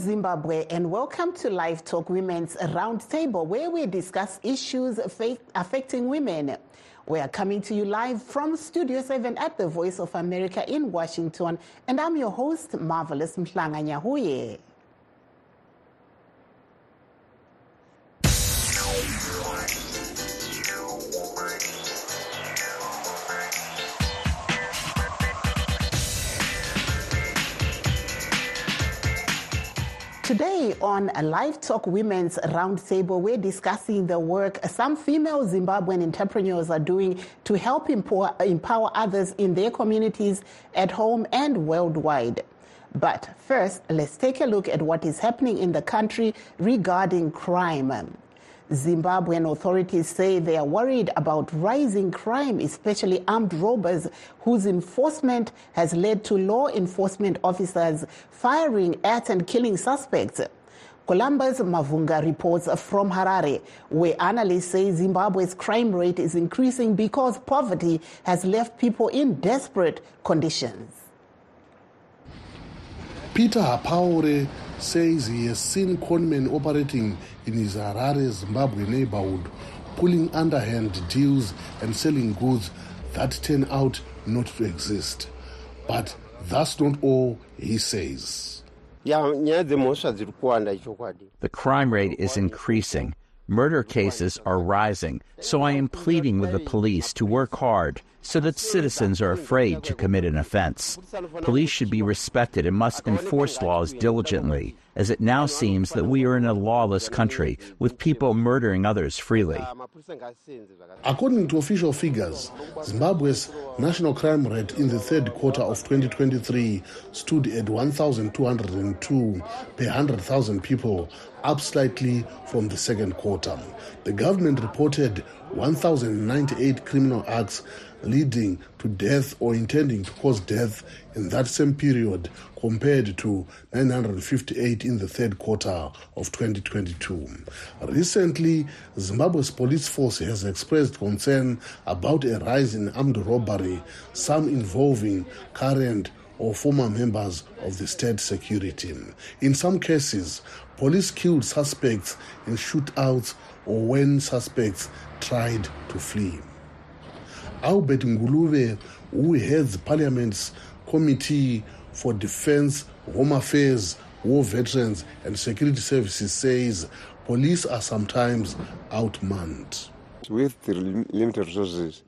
Zimbabwe, and welcome to Live Talk Women's Roundtable, where we discuss issues affecting women. We are coming to you live from Studio 7 at the Voice of America in Washington, and I'm your host, Marvelous Mhlanga Nyahuye. Today on a Live Talk Women's Roundtable, we're discussing the work some female Zimbabwean entrepreneurs are doing to help empower, empower others in their communities at home and worldwide. But first, let's take a look at what is happening in the country regarding crime. Zimbabwean authorities say they are worried about rising crime, especially armed robbers, whose enforcement has led to law enforcement officers firing at and killing suspects. Columbus Mavunga reports from Harare, where analysts say Zimbabwe's crime rate is increasing because poverty has left people in desperate conditions. Peter Hapaure says he has seen conmen operating in his Harare, Zimbabwe neighborhood, pulling underhand deals and selling goods that turn out not to exist. But that's not all he says. The crime rate is increasing. Murder cases are rising, so I am pleading with the police to work hard so that citizens are afraid to commit an offense. Police should be respected and must enforce laws diligently, as it now seems that we are in a lawless country with people murdering others freely. According to official figures, Zimbabwe's national crime rate in the third quarter of 2023 stood at 1,202 per 100,000 people, up slightly from the second quarter. The government reported 1,098 criminal acts leading to death or intending to cause death in that same period compared to 958 in the third quarter of 2022. Recently, Zimbabwe's police force has expressed concern about a rise in armed robbery, some involving current or former members of the state security. In some cases, police killed suspects in shootouts or when suspects tried to flee. Albert Ngulube, who heads Parliament's Committee for Defense, Home Affairs, War Veterans and Security Services, says police are sometimes outmanned. With the limited resources,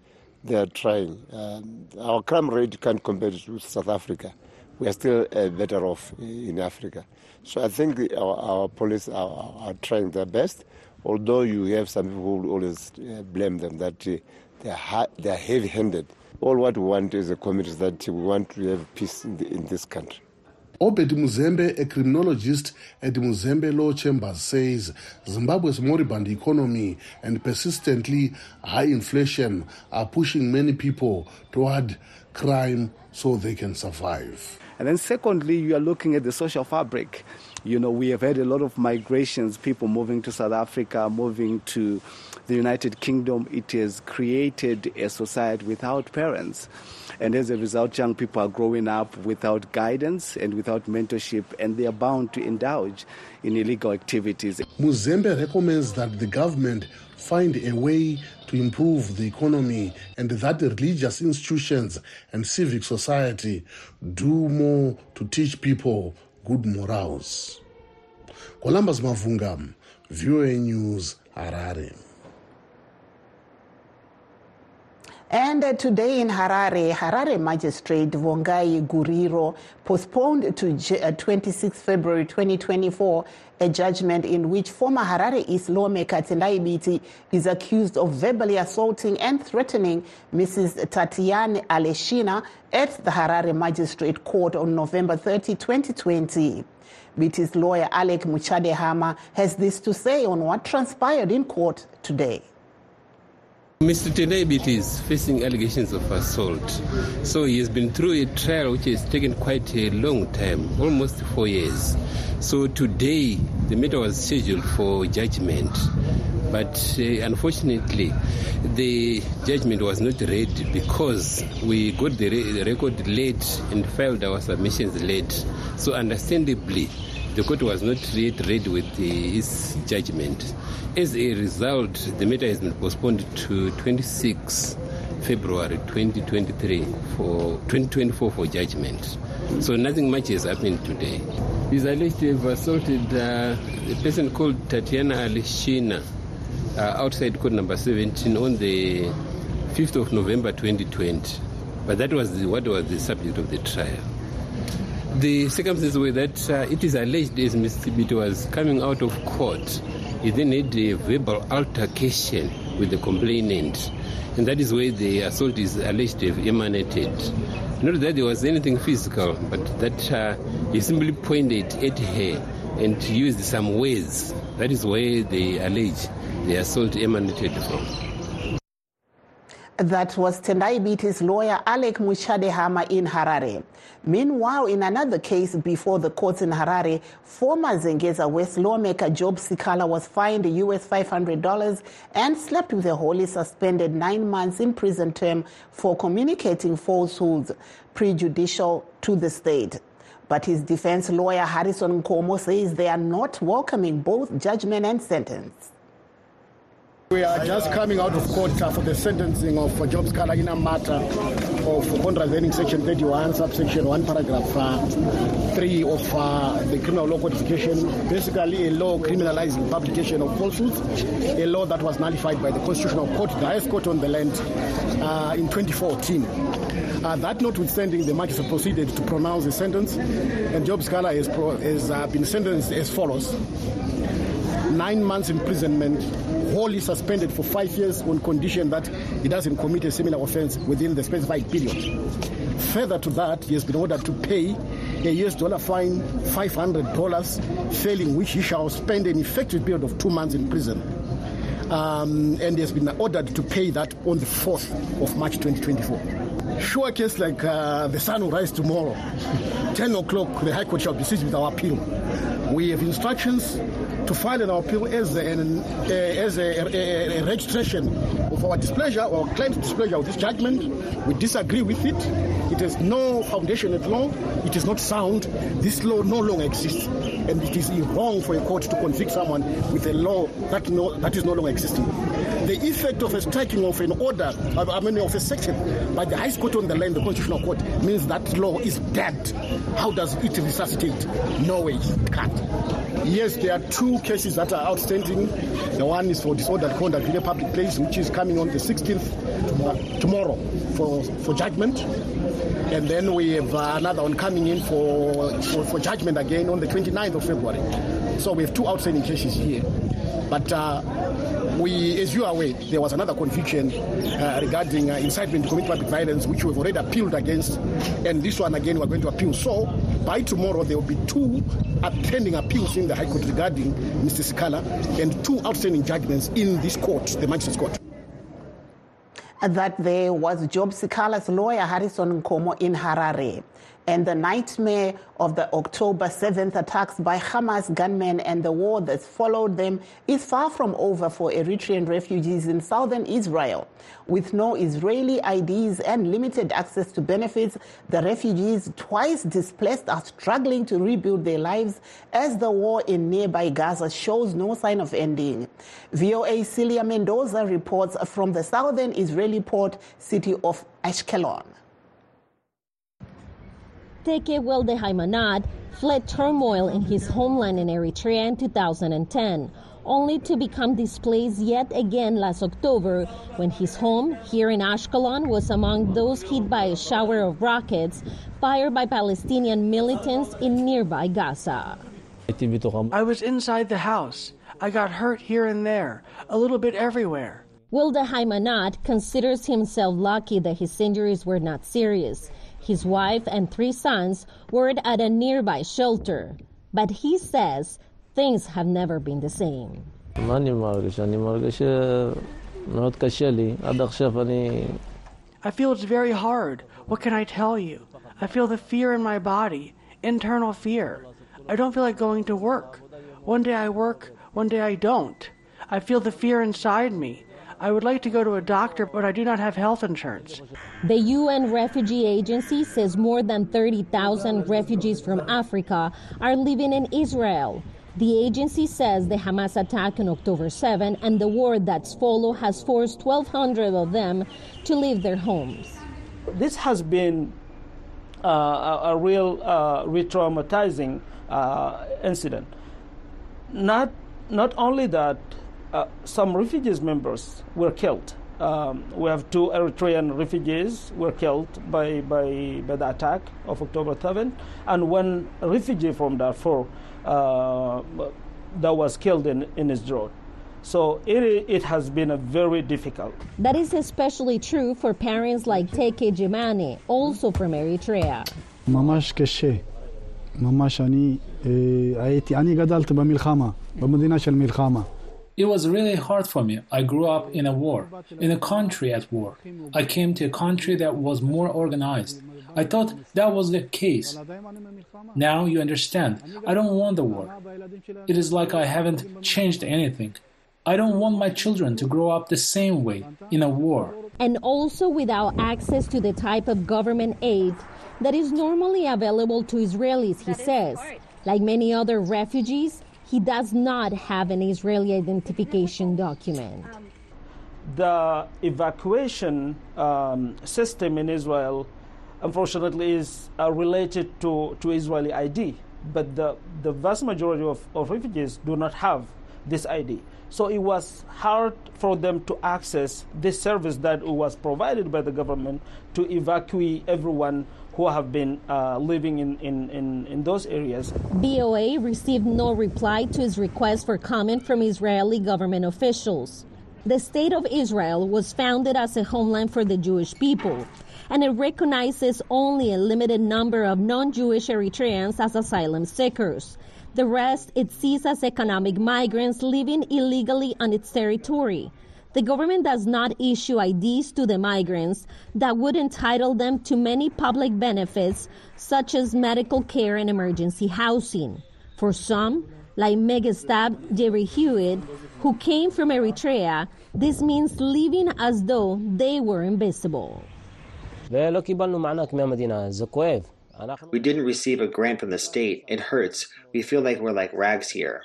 they are trying. Um, our crime rate can't compare to South Africa. We are still uh, better off in Africa. So I think our, our, police are, are, trying their best, although you have some people who always uh, blame them that uh, they are, they are heavy-handed. All what we want is a community is that we want to have peace in, the, in this country. Obed Muzembe, a criminologist at Muzembe Law Chambers, says Zimbabwe's moribund economy and persistently high inflation are pushing many people toward crime so they can survive. And then, secondly, you are looking at the social fabric. You know, we have had a lot of migrations, people moving to South Africa, moving to the United Kingdom. It has created a society without parents. And as a result, young people are growing up without guidance and without mentorship, and they are bound to indulge in illegal activities. Muzembe recommends that the government find a way to improve the economy and that religious institutions and civic society do more to teach people good morals. Columbus Mavunga, VOA News, Harare. And uh, today in Harare, Harare Magistrate Vongai Guriro postponed to uh, 26 February 2024 a judgment in which former Harare East lawmaker Tendai Biti is accused of verbally assaulting and threatening Mrs. Tatiane Aleshina at the Harare Magistrate Court on November 30, 2020. Biti's lawyer Alec Muchadehama has this to say on what transpired in court today. Mr. Tendai Biti is facing allegations of assault. So he has been through a trial which has taken quite a long time, almost four years. So today, the matter was scheduled for judgment. But uh, unfortunately, the judgment was not read because we got the, re- the record late and filed our submissions late. So understandably, the court was not yet ready with its judgment. As a result, the matter has been postponed to 26 February 2023 for 2024 for judgment. So nothing much has happened today. He's alleged to have assaulted uh, a person called Tatiana Aleshina uh, outside court number 17 on the 5th of November 2020. But that was the, what was the subject of the trial. The circumstances were that uh, it is alleged as Mr. Was coming out of court, he then had a verbal altercation with the complainant. And that is where the assault is alleged to have emanated. Not that there was anything physical, but that uh, he simply pointed at her and used some words. That is where they allege the assault emanated from. That was Tendai Biti's lawyer Alec Muchadehama in Harare. Meanwhile, in another case before the courts in Harare, former Zengeza West lawmaker Job Sikhala was fined US $500 and slapped with a wholly suspended nine months in prison term for communicating falsehoods prejudicial to the state. But his defense lawyer Harrison Nkomo says they are not welcoming both judgment and sentence. We are just coming out of court uh, for the sentencing of uh, Job Sikhala in a matter of contravening Section 31, subsection 1, paragraph uh, 3 of uh, the Criminal Law Codification, basically a law criminalizing publication of falsehoods, a law that was nullified by the Constitutional Court, the highest court on the land, uh, in 2014. Uh, that notwithstanding, the magistrate proceeded to pronounce the sentence, and Job Sikhala has, pro- has been sentenced as follows nine months imprisonment, wholly suspended for five years on condition that he doesn't commit a similar offense within the specified period. Further to that, he has been ordered to pay a US dollar fine, $500, failing which he shall spend an effective period of two months in prison. Um, and he has been ordered to pay that on the 4th of March 2024. Sure case like uh, the sun will rise tomorrow. 10 o'clock, the High Court shall proceed with our appeal. We have instructions to file an appeal as, an, uh, as a, a, a, registration of our displeasure or claims displeasure of this judgment. We disagree with it. It has no foundation at law. It is not sound. This law no longer exists. And it is wrong for a court to convict someone with a law that, no, that is no longer existing. The effect of a striking of an order, I mean of a section by the highest court on the land, the constitutional court, means that law is dead. How does it resuscitate? No way, it can't. Yes, there are two cases that are outstanding. The one is for disordered conduct in a public place, which is coming on the 16th tomorrow for, for judgment. And then we have uh, another one coming in for, for, for, judgment again on the 29th of February. So we have two outstanding cases here. But uh, we, as you are aware, there was another conviction uh, regarding uh, incitement to commit public violence, which we've already appealed against, and this one again we're going to appeal. So by tomorrow there will be two pending appeals in the High Court regarding Mr. Sikhala, and two outstanding judgments in this court, the Magistrates Court. That there was Job Sikhala's lawyer Harrison Nkomo in Harare and the nightmare of the October 7th attacks by Hamas gunmen and the war that followed them is far from over for Eritrean refugees in southern Israel. With no Israeli IDs and limited access to benefits, the refugees, twice displaced, are struggling to rebuild their lives as the war in nearby Gaza shows no sign of ending. VOA Celia Mendoza reports from the southern Israeli port city of Ashkelon. Teke Welde Haimanad fled turmoil in his homeland in Eritrea in 2010, only to become displaced yet again last October when his home here in Ashkelon was among those hit by a shower of rockets fired by Palestinian militants in nearby Gaza. I was inside the house. I got hurt here and there, a little bit everywhere. Wilda Haimanat considers himself lucky that his injuries were not serious. His wife and three sons were at a nearby shelter. But he says things have never been the same. I feel it's very hard. What can I tell you? I feel the fear in my body, internal fear. I don't feel like going to work. One day I work, one day I don't. I feel the fear inside me. I would like to go to a doctor, but I do not have health insurance. The UN Refugee Agency says more than 30,000 refugees from Africa are living in Israel. The agency says the Hamas attack on October 7 and the war that's followed has forced 1,200 of them to leave their homes. This has been uh, a, a, real uh, re-traumatizing uh, incident. Not not only that, uh, some refugees members were killed. Um, we have two Eritrean refugees were killed by, by, by the attack of October 7, and one refugee from Darfur uh, that was killed in, in his road. So it, it has been a very difficult. That is especially true for parents like Teke Jimani, also from Eritrea. ממש קשה. ממש אני הייתי, אני גדלתי במלחמה, במדינה של מלחמה. It was really hard for me. I grew up in a war, in a country at war. I came to a country that was more organized. I thought that was the case. Now you understand. I don't want the war. It is like I haven't changed anything. I don't want my children to grow up the same way in a war. And also without access to the type of government aid that is normally available to Israelis, he says. Like many other refugees, he does not have an Israeli identification document. The evacuation um, system in Israel, unfortunately, is uh, related to, to Israeli ID, but the, the vast majority of, of refugees do not have this ID. So it was hard for them to access this service that was provided by the government to evacuate everyone who have been uh, living in, in, in, in, those areas. VOA received no reply to his request for comment from Israeli government officials. The State of Israel was founded as a homeland for the Jewish people, and it recognizes only a limited number of non Jewish Eritreans as asylum seekers. The rest it sees as economic migrants living illegally on its territory. The government does not issue IDs to the migrants that would entitle them to many public benefits, such as medical care and emergency housing. For some, like Megastab Jerry Hewitt, who came from Eritrea, this means living as though they were invisible. We didn't receive a grant from the state. It hurts. We feel like we're like rags here.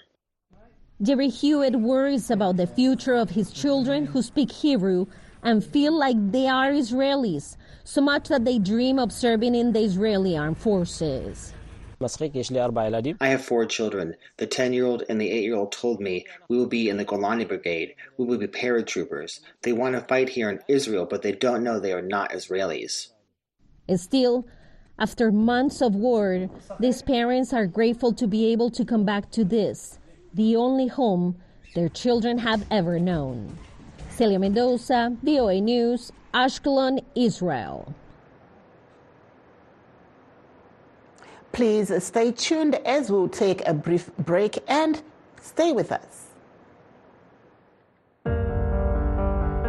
Jerry Hewitt worries about the future of his children who speak Hebrew and feel like they are Israelis, so much that they dream of serving in the Israeli armed forces. I have four children. The 10 year old and the 8 year old told me we will be in the Golani Brigade. We will be paratroopers. They want to fight here in Israel, but they don't know they are not Israelis. And still, after months of war, these parents are grateful to be able to come back to this, the only home their children have ever known. Celia Mendoza, VOA News, Ashkelon, Israel. Please stay tuned as we'll take a brief break and stay with us.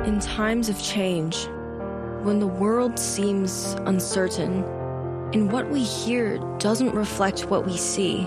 In times of change, when the world seems uncertain, and what we hear doesn't reflect what we see.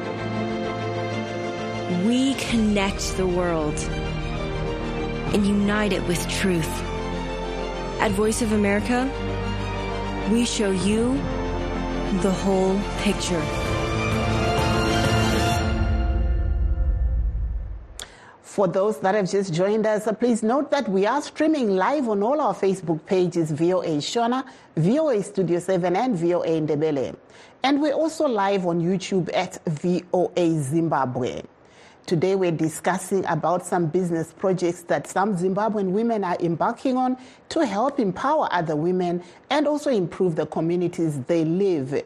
We connect the world and unite it with truth. At Voice of America, we show you the whole picture. For those that have just joined us, uh, please note that we are streaming live on all our Facebook pages VOA Shona, VOA Studio 7, and VOA Ndebele. And we're also live on YouTube at VOA Zimbabwe. Today we're discussing about some business projects that some Zimbabwean women are embarking on to help empower other women and also improve the communities they live.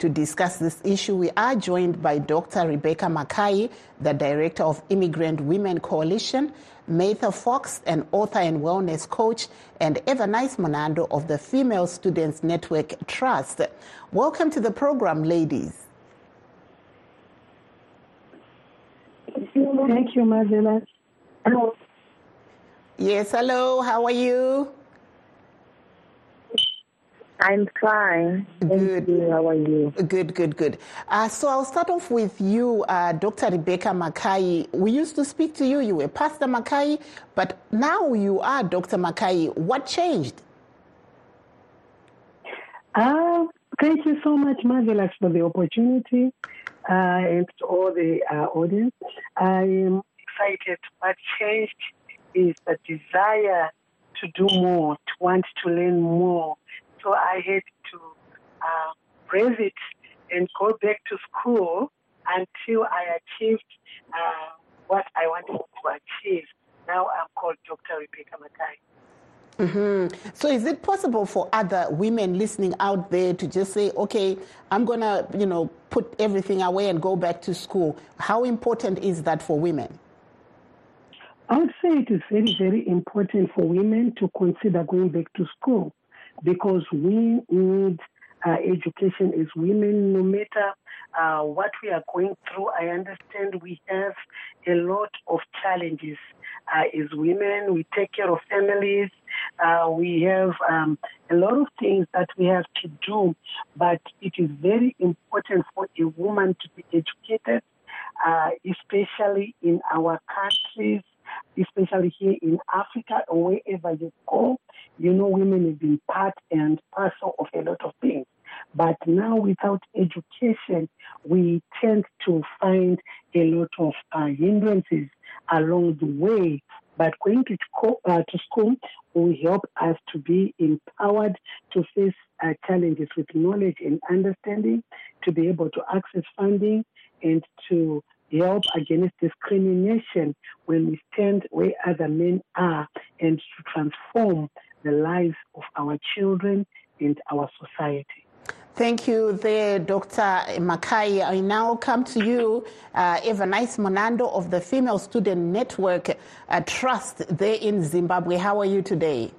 To discuss this issue, we are joined by Dr. Rebecca Mackay, the Director of Immigrant Women Coalition, Mather Fox, an author and wellness coach, and Evernice Monando of the Female Students Network Trust. Welcome to the program, ladies. Thank you, Marvelous. Hello. Yes, hello. How are you? I'm fine. Thank you. How are you? Good, good, good. Uh, so I'll start off with you, uh, Dr. Rebecca Mackay. We used to speak to you. You were Pastor Mackay, but now you are Dr. Mackay. What changed? Uh, thank you so much, Marvelous, for the opportunity and to all the uh, audience. I am excited. What changed is the desire to do more, to want to learn more so I had to uh, raise it and go back to school until I achieved uh, what I wanted to achieve. Now I'm called Dr. Rebecca Mackay. Mm-hmm. So, is it possible for other women listening out there to just say, "Okay, I'm gonna, you know, put everything away and go back to school"? How important is that for women? I would say it is very, very important for women to consider going back to school because we need uh, education as women, no matter uh, what we are going through. I understand we have a lot of challenges uh, as women. We take care of families. Uh, we have um, a lot of things that we have to do, but it is very important for a woman to be educated, uh, especially in our countries especially here in Africa or wherever you go, you know, women have been part and parcel of a lot of things. But now, without education, we tend to find a lot of uh, hindrances along the way. But going to, school, uh, to school will help us to be empowered to face uh, challenges with knowledge and understanding, to be able to access funding, and to help against discrimination when we stand where other men are and to transform the lives of our children and our society. Thank you there, Dr. Mackay. I now come to you, uh, Evernice Monando of the Female Student Network uh, Trust there in Zimbabwe. How are you today?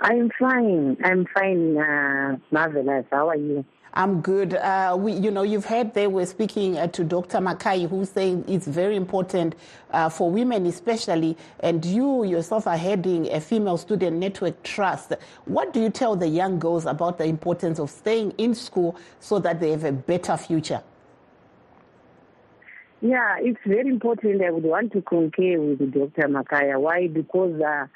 I'm fine. I'm fine, uh, marvelous. How are you? I'm good. Uh, we, you know, you've heard they were speaking uh, to Dr. Mackay, who's saying it's very important uh, for women, especially, and you yourself are heading a female student network trust. What do you tell the young girls about the importance of staying in school so that they have a better future? Yeah, it's very important. I would want to concur with Dr. Mackay. Why? Because, uh,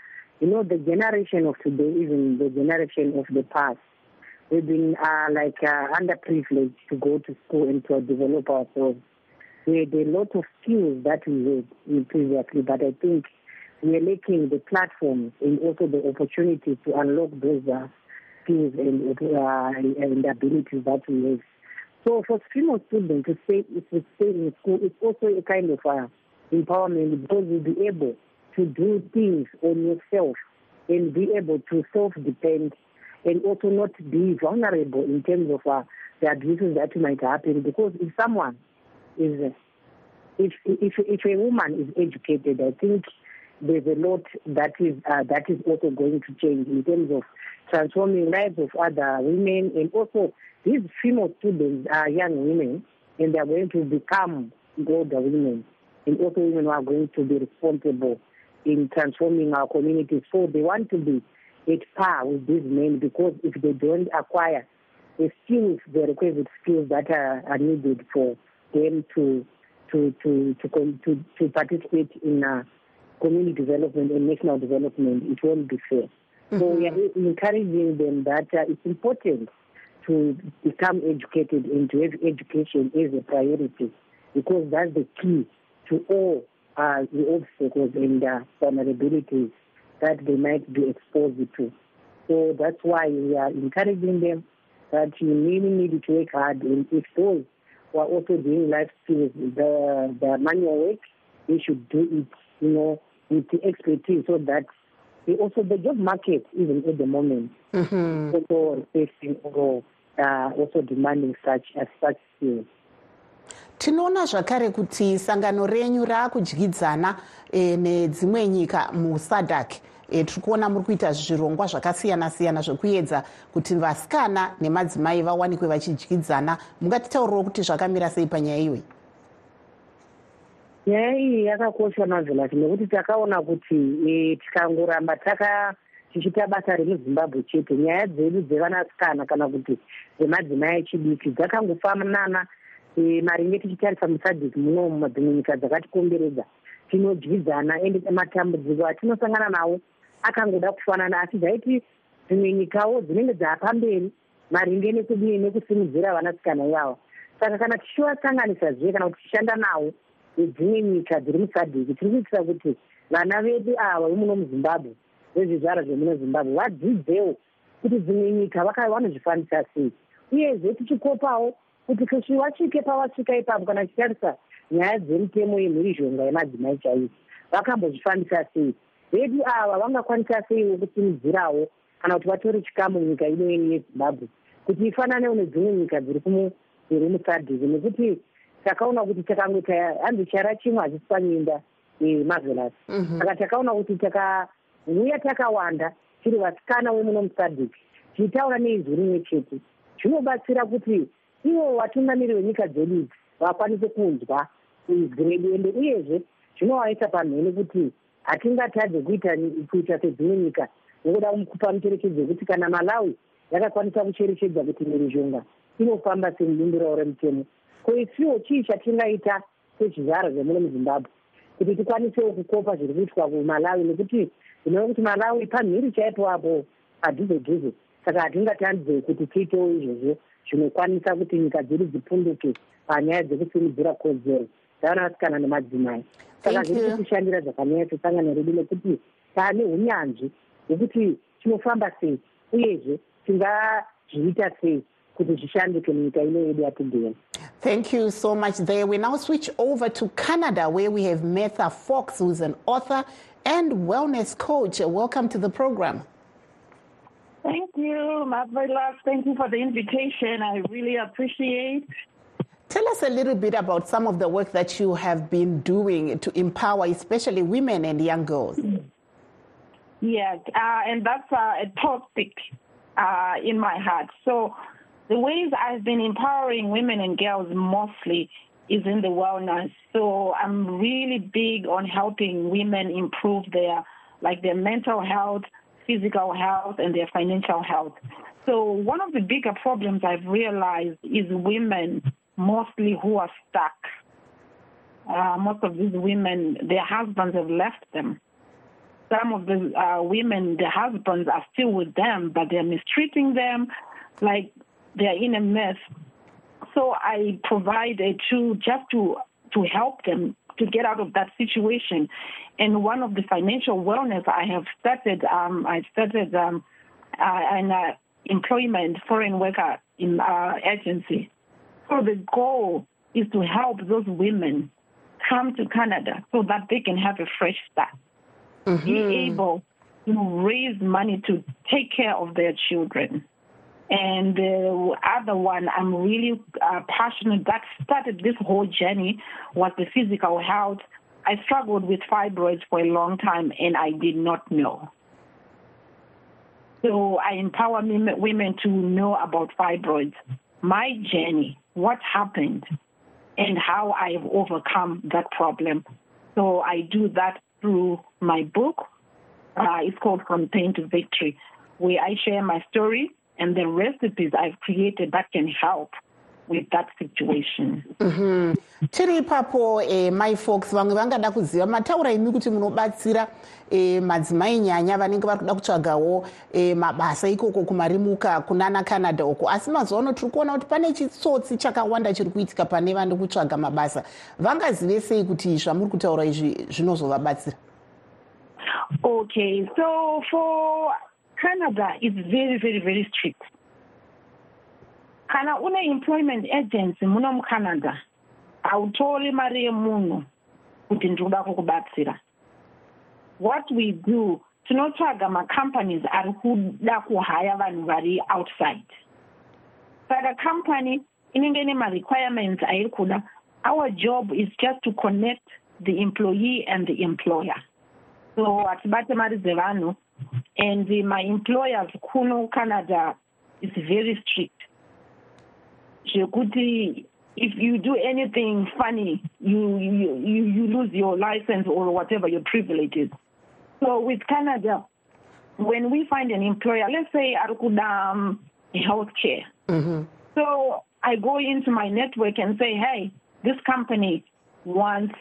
you know, the generation of today, even the generation of the past, we've been uh, like uh, underprivileged to go to school and to develop ourselves. We had a lot of skills that we had previously, but I think we are lacking the platforms and also the opportunity to unlock those uh, skills and, uh, and abilities that we have. So for female students to stay, to stay in school, it's also a kind of uh, empowerment because you'll be able to do things on yourself and be able to self-depend and also not be vulnerable in terms of uh, the abuses that might happen. Because if someone is, if if if a woman is educated, I think there's a lot that is uh, that is also going to change in terms of transforming lives of other women and also these female students are young women and they are going to become older women and also women are going to be responsible in transforming our communities. So they want to be at par with these men because if they don't acquire the skills, the requisite skills that are, are needed for them to to to to to, to participate in uh, community development and national development, it won't be fair. Mm-hmm. So we are encouraging them that uh, it's important to become educated and to have education as a priority because that's the key to all uh, the obstacles and uh, vulnerabilities that they might be exposed to. So that's why we are encouraging them that you really need to work hard. And if those who are also doing life skills, the, the manual work, they should do it, you know, with the expertise so that they also the job market, even at the moment, mm-hmm. also facing or uh, also demanding such as such skills. Tinoona zvakare kuti sangano renyu raakudyidzana e, nedzimwe nyika musadak e, tiri kuona muri kuita zvirongwa zvakasiyana siyana zvekuedza kuti vasikana nemadzimai vawanikwe vachidyidzana mungatitauriro kuti zvakamira sei panyaya iyoyi? Nyaya iyi yakakosha mavelasi nekuti takaona kuti e, tikangoramba taka tichiita basa remuzimbabwe chete. Nyaya dzedu dzevanasikana kana kuti dzemadzimai echidiki dzakangofanana e, maringe tichitarisa musadhiki munomu madzimwe nyika dzakatikomberedza tinodyidzana ende matambudziko atinosangana nawo akangoda kufanana asi dzaiti dzimwe nyikawo dzinenge dzaapamberi maringe nekudii nekusimudzira vanasikana ivava saka kana tichivasanganisa zve kana kuti tichishanda nawo nedzimwe nyika dziri musadhiki tiri kuitira kuti vana vedu ava vemuno muzimbabwe vezvizvaro zvemuno zimbabwe vadzidzewo kuti dzimwe nyika vanozvifambisa sei. Uyezve tichikopawo kuti kusvi vasvike pavasvika ipapo kana tichitarisa nyaya dzemitemo yemhirizhonga yemadzimai chaivo vakambozvifambisa sei? Vedu ava vangakwanisa seiwo kusimudzirawo kana kuti vatore chikamu munyika ino yeni yezimbabwe kuti ifananewo nedzimwe nyika dziri dziri musadhiki nekuti takaona kuti takangota hanzi chara chimwe hachisi panyinda mavelasi saka takaona kuti takauya takawanda tiri vasikana wemuno musadhiki tichitaura neizwi rimwe chete. Zvinobatsira kuti ivo vatungamiri venyika dzedu vakwanise kunzwa izwi redu ende uyezve zvinovaisa pamhene kuti hatingatadze kuita kuita sedzimwe nyika nekuda kupa mucherechedzo wekuti kana malawi yakakwanisa kucherechedza kuti mhirizhonga inofamba semubumbiro remutemo ko isiwo chii chatingaita sezvizvaro zvemuno muzimbabwe? Kuti tikwanisewo kukopa zviri kuitwa kumalawi nekuti zvinova kuti malawi pamhiri chaipo apo padhuze dhuze saka hatingatandze kuti tiitewo izvozvo zvinokwanisa kuti nyika dzedu dzipunduke panyaya dzekusimudzira kodzero dzavanasikana nemadzimai saka zviri kutishandira zvakanyanya redu nekuti taane unyanzvi hwekuti tinofamba sei uyezve tingazviita sei kuti zvishandike munyika ino yedu Thank you so much there. We now switch over to Canada where we have Metha Fox, who's an author and wellness coach. Welcome to the program. Thank you, Marvelous. Thank you for the invitation. I really appreciate. Tell us a little bit about some of the work that you have been doing to empower, especially women and young girls. Yes, uh, and that's uh, a topic uh, in my heart. So, the ways I've been empowering women and girls mostly is in the wellness. So, I'm really big on helping women improve their like their mental health, physical health, and their financial health. So, one of the bigger problems I've realized is women mostly who are stuck. Uh, most of these women, their husbands have left them. Some of the uh, women, their husbands are still with them, but they're mistreating them, like they're in a mess. So I provide a tool just to to help them to get out of that situation. And one of the financial wellness I have started, um, I started um, uh, an uh, employment foreign worker in uh, agency. So the goal is to help those women come to Canada so that they can have a fresh start, mm-hmm. be able to raise money to take care of their children. And the other one I'm really uh, passionate that started this whole journey was the physical health. I struggled with fibroids for a long time and I did not know. So I empower women to know about fibroids, my journey, what happened, and how I've overcome that problem. So I do that through my book. Uh, it's called From Pain to Victory, where I share my story and the recipes I've created that can help with that situation. Mm-hmm. tiri ipapo eh, my folks vamwe vangada kuziva mataura imi kuti munobatsira eh, madzimai nyanya vanenge vari kuda kutsvagawo eh, mabasa ikoko kumarimuka kunana canada uko asi mazuva ano tiri kuona kuti pane chitsotsi chakawanda chiri kuitika pane vane kutsvaga mabasa vangazive sei kuti zvamuri kutaura izvi zvinozovabatsira okay so for canada is very very very strict. Kana une employment agency muno mucanada hautori mari yemunhu kuti ndiri kukubatsira. What we do tinotsvaga macompanies ari kuda kuhaya vanhu vari outside. Saka company inenge ine marequirements airi kuda our job is just to connect the employee and the employer. So hatibate mari dzevanhu and my employers kuno Canada is very strict. zvekuti if you do anything funny, you, you, you, you lose your license or whatever your privileges. So with Canada, when we find an employer, let's say Arkuda um, Healthcare. Mm-hmm. So I go into my network and say, hey, this company wants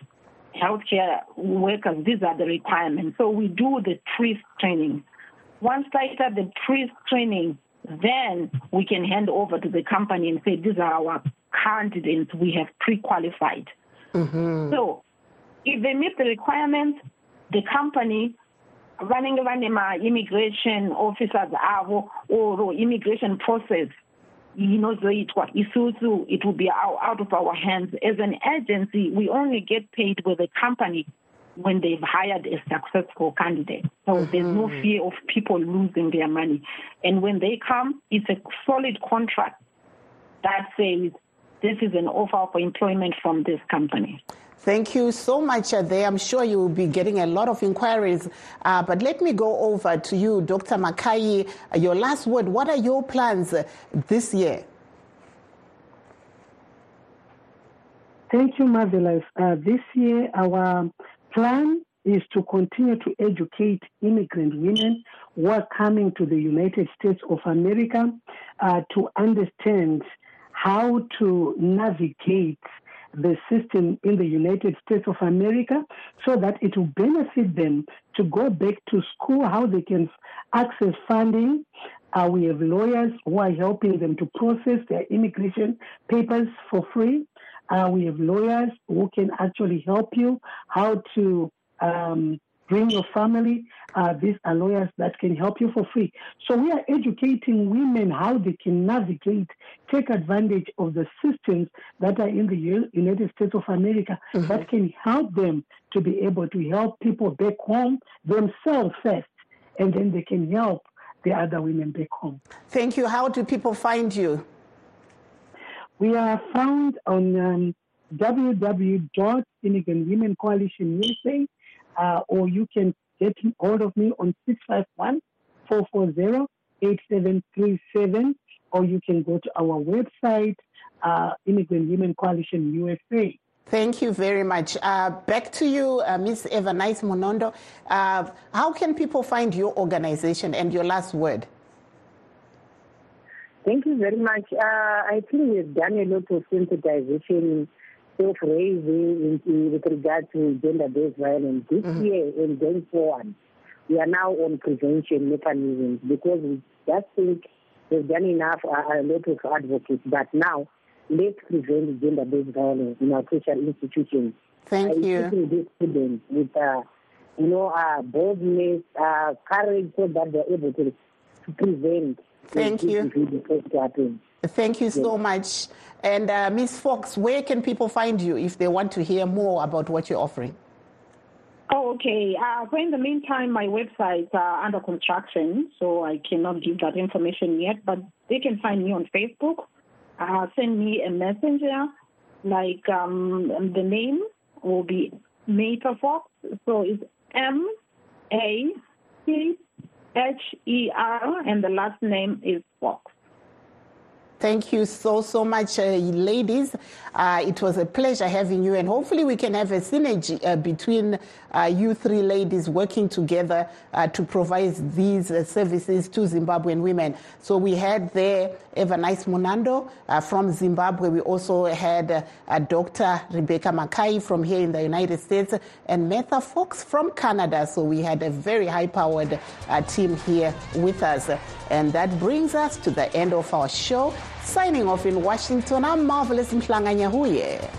healthcare workers. These are the requirements. So we do the pre training. Once I start the pre training, then we can hand over to the company and say, these are our candidates we have pre-qualified. Mm-hmm. So if they meet the requirements, the company running my immigration officers or immigration process inozoitwa isusu it will be out of our hands as an agency we only get paid with the company when they've hired a successful candidate. So mm-hmm. there's no fear of people losing their money. And when they come, it's a solid contract that says this is an offer for employment from this company. Thank you so much there. I'm sure you will be getting a lot of inquiries. Uh, but let me go over to you, Dr. Makai. Uh, your last word. What are your plans uh, this year? Thank you, Marvelous. Uh, this year, our plan is to continue to educate immigrant women who are coming to the United States of America uh, to understand how to navigate the system in the United States of America so that it will benefit them to go back to school, how they can access funding. Uh, we have lawyers who are helping them to process their immigration papers for free. Uh, we have lawyers who can actually help you how to um, bring your family. Uh, these are lawyers that can help you for free. So we are educating women how they can navigate, take advantage of the systems that are in the United States of America mm-hmm. that can help them to be able to help people back home themselves first, and then they can help the other women back home. Thank you. How do people find you? We are found on um, www.immigrantwomencoalition.usa, uh, or you can get hold of me on 651 440 8737, or you can go to our website, uh, Immigrant Women Coalition USA. Thank you very much. Uh, back to you, uh, Ms. Evernice Munondo. Uh, how can people find your organization and your last word? Thank you very much. Uh, I think we've done a lot of sensitization, self-raising with regard to gender-based violence. This mm-hmm. year and going forward, we are now on prevention mechanisms because we just think we've done enough, uh, a lot of advocates, but now let's prevent gender-based violence in our social institutions. Thank uh, you. These students with, uh, you know, uh, boldness, uh, courage, so that they're able to, to prevent Thank you. Thank you so much. And uh, Ms. Fox, where can people find you if they want to hear more about what you're offering? Oh, okay. Uh, so in the meantime, my website uh, under construction, so I cannot give that information yet. But they can find me on Facebook. Uh, send me a messenger, like um, the name will be Meta Fox. So it's M A C H E R, and the last name is Fox. Thank you so, so much, uh, ladies. Uh, it was a pleasure having you, and hopefully, we can have a synergy uh, between uh, you three ladies working together uh, to provide these uh, services to Zimbabwean women. So, we had there Evernice Munando from Zimbabwe. We also had Dr. Rebecca Makai from here in the United States, and Metha Fox from Canada. So, we had a very high powered team here with us. And that brings us to the end of our show. Signing off in Washington, I'm Marvelous Mhlanga Nyahuye.